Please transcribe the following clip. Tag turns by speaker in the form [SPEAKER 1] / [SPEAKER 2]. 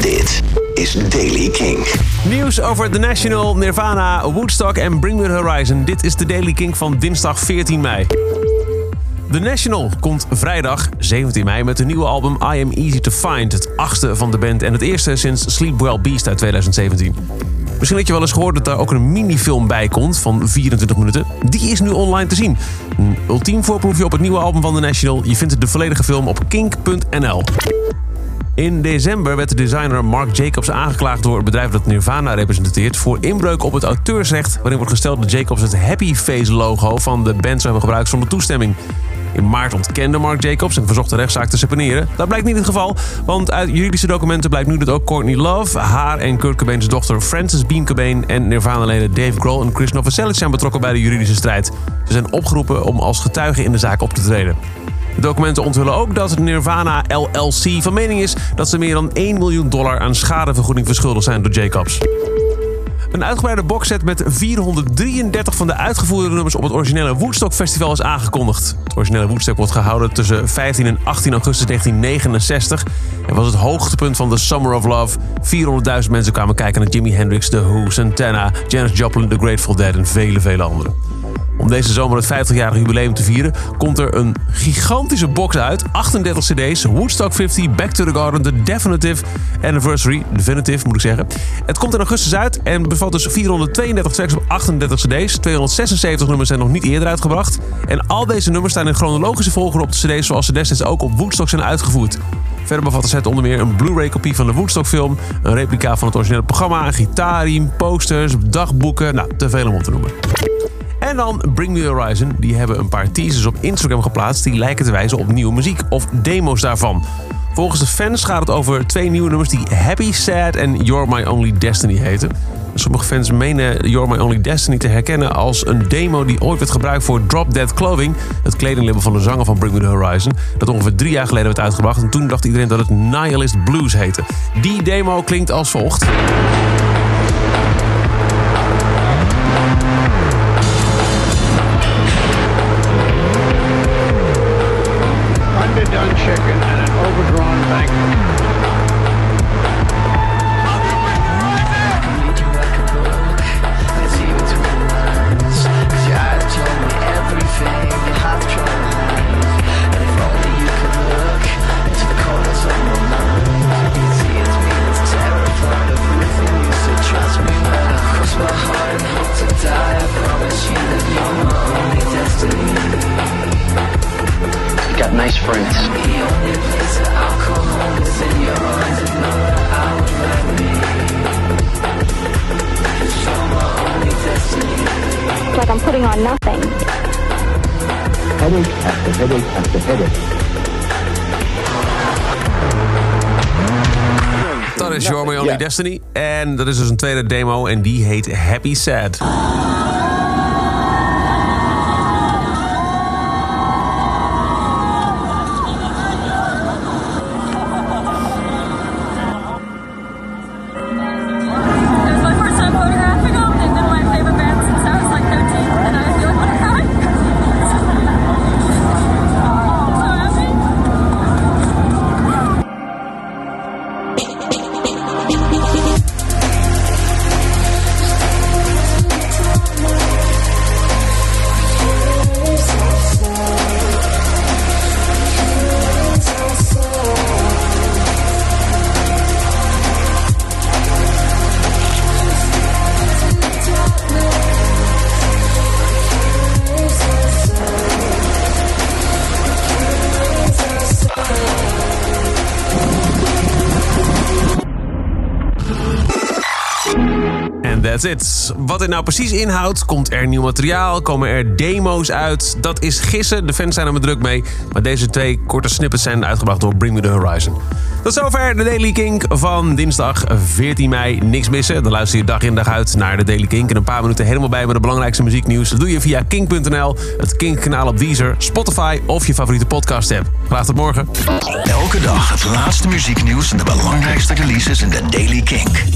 [SPEAKER 1] Dit is Daily King.
[SPEAKER 2] Nieuws over The National, Nirvana, Woodstock en Bring Me The Horizon. Dit is de Daily King van dinsdag 14 mei. The National komt vrijdag 17 mei met een nieuwe album I Am Easy To Find. Het achtste van de band en het eerste sinds Sleep Well Beast uit 2017. Misschien had je wel eens gehoord dat daar ook een minifilm bij komt van 24 minuten. Die is nu online te zien. Een ultiem voorproefje op het nieuwe album van The National. Je vindt de volledige film op kink.nl. In december werd de designer Mark Jacobs aangeklaagd door het bedrijf dat Nirvana representeert voor inbreuk op het auteursrecht, waarin wordt gesteld dat Jacobs het Happy Face logo van de band zou hebben gebruikt zonder toestemming. In maart ontkende Mark Jacobs en verzocht de rechtszaak te seponeren. Dat blijkt niet het geval, want uit juridische documenten blijkt nu dat ook Courtney Love, haar en Kurt Cobain's dochter Frances Bean Cobain en Nirvana-leden Dave Grohl en Chris Novoselic zijn betrokken bij de juridische strijd. Ze zijn opgeroepen om als getuigen in de zaak op te treden. De documenten onthullen ook dat Nirvana LLC van mening is dat ze meer dan 1 miljoen dollar aan schadevergoeding verschuldigd zijn door Jacobs. Een uitgebreide boxset met 433 van de uitgevoerde nummers op het originele Woodstock Festival is aangekondigd. Het originele Woodstock wordt gehouden tussen 15 en 18 augustus 1969 en was het hoogtepunt van de Summer of Love. 400.000 mensen kwamen kijken naar Jimi Hendrix, The Who, Santana, Janis Joplin, The Grateful Dead en vele, vele anderen. Om deze zomer het 50-jarige jubileum te vieren, komt er een gigantische box uit. 38 cd's, Woodstock 50, Back to the Garden, The Definitive Anniversary, Definitive moet ik zeggen. Het komt in augustus uit en bevat dus 432 tracks op 38 cd's. 276 nummers zijn nog niet eerder uitgebracht. En al deze nummers staan in chronologische volgorde op de cd's zoals ze destijds ook op Woodstock zijn uitgevoerd. Verder bevat de set onder meer een Blu-ray kopie van de Woodstock film, een replica van het originele programma, een posters, dagboeken, nou, te veel om op te noemen. En dan Bring Me The Horizon. Die hebben een paar teasers op Instagram geplaatst die lijken te wijzen op nieuwe muziek of demo's daarvan. Volgens de fans gaat het over twee nieuwe nummers die Happy, Sad en You're My Only Destiny heten. Sommige fans menen You're My Only Destiny te herkennen als een demo die ooit werd gebruikt voor Drop Dead Clothing, het kledinglabel van de zanger van Bring Me The Horizon, dat ongeveer drie jaar geleden werd uitgebracht. En toen dacht iedereen dat het Nihilist Blues heette. Die demo klinkt als volgt.
[SPEAKER 3] Putting on nothing.
[SPEAKER 4] Headache after headache after headache.
[SPEAKER 2] Dat is You're My Only
[SPEAKER 4] Ja.
[SPEAKER 2] Destiny. En dat is dus een tweede demo en die heet Happy Sad. That's. Wat dit nou precies inhoudt, komt er nieuw materiaal, komen er demo's uit. Dat is gissen, de fans zijn er maar druk mee. Maar deze twee korte snippets zijn uitgebracht door Bring Me The Horizon. Tot zover de Daily Kink van dinsdag 14 mei. Niks missen, dan luister je dag in dag uit naar de Daily Kink. In een paar minuten helemaal bij met de belangrijkste muzieknieuws. Dat doe je via kink.nl, het Kink-kanaal op Deezer, Spotify of je favoriete podcast-app. Graag tot morgen.
[SPEAKER 1] Elke dag het laatste muzieknieuws en de belangrijkste releases in de Daily King.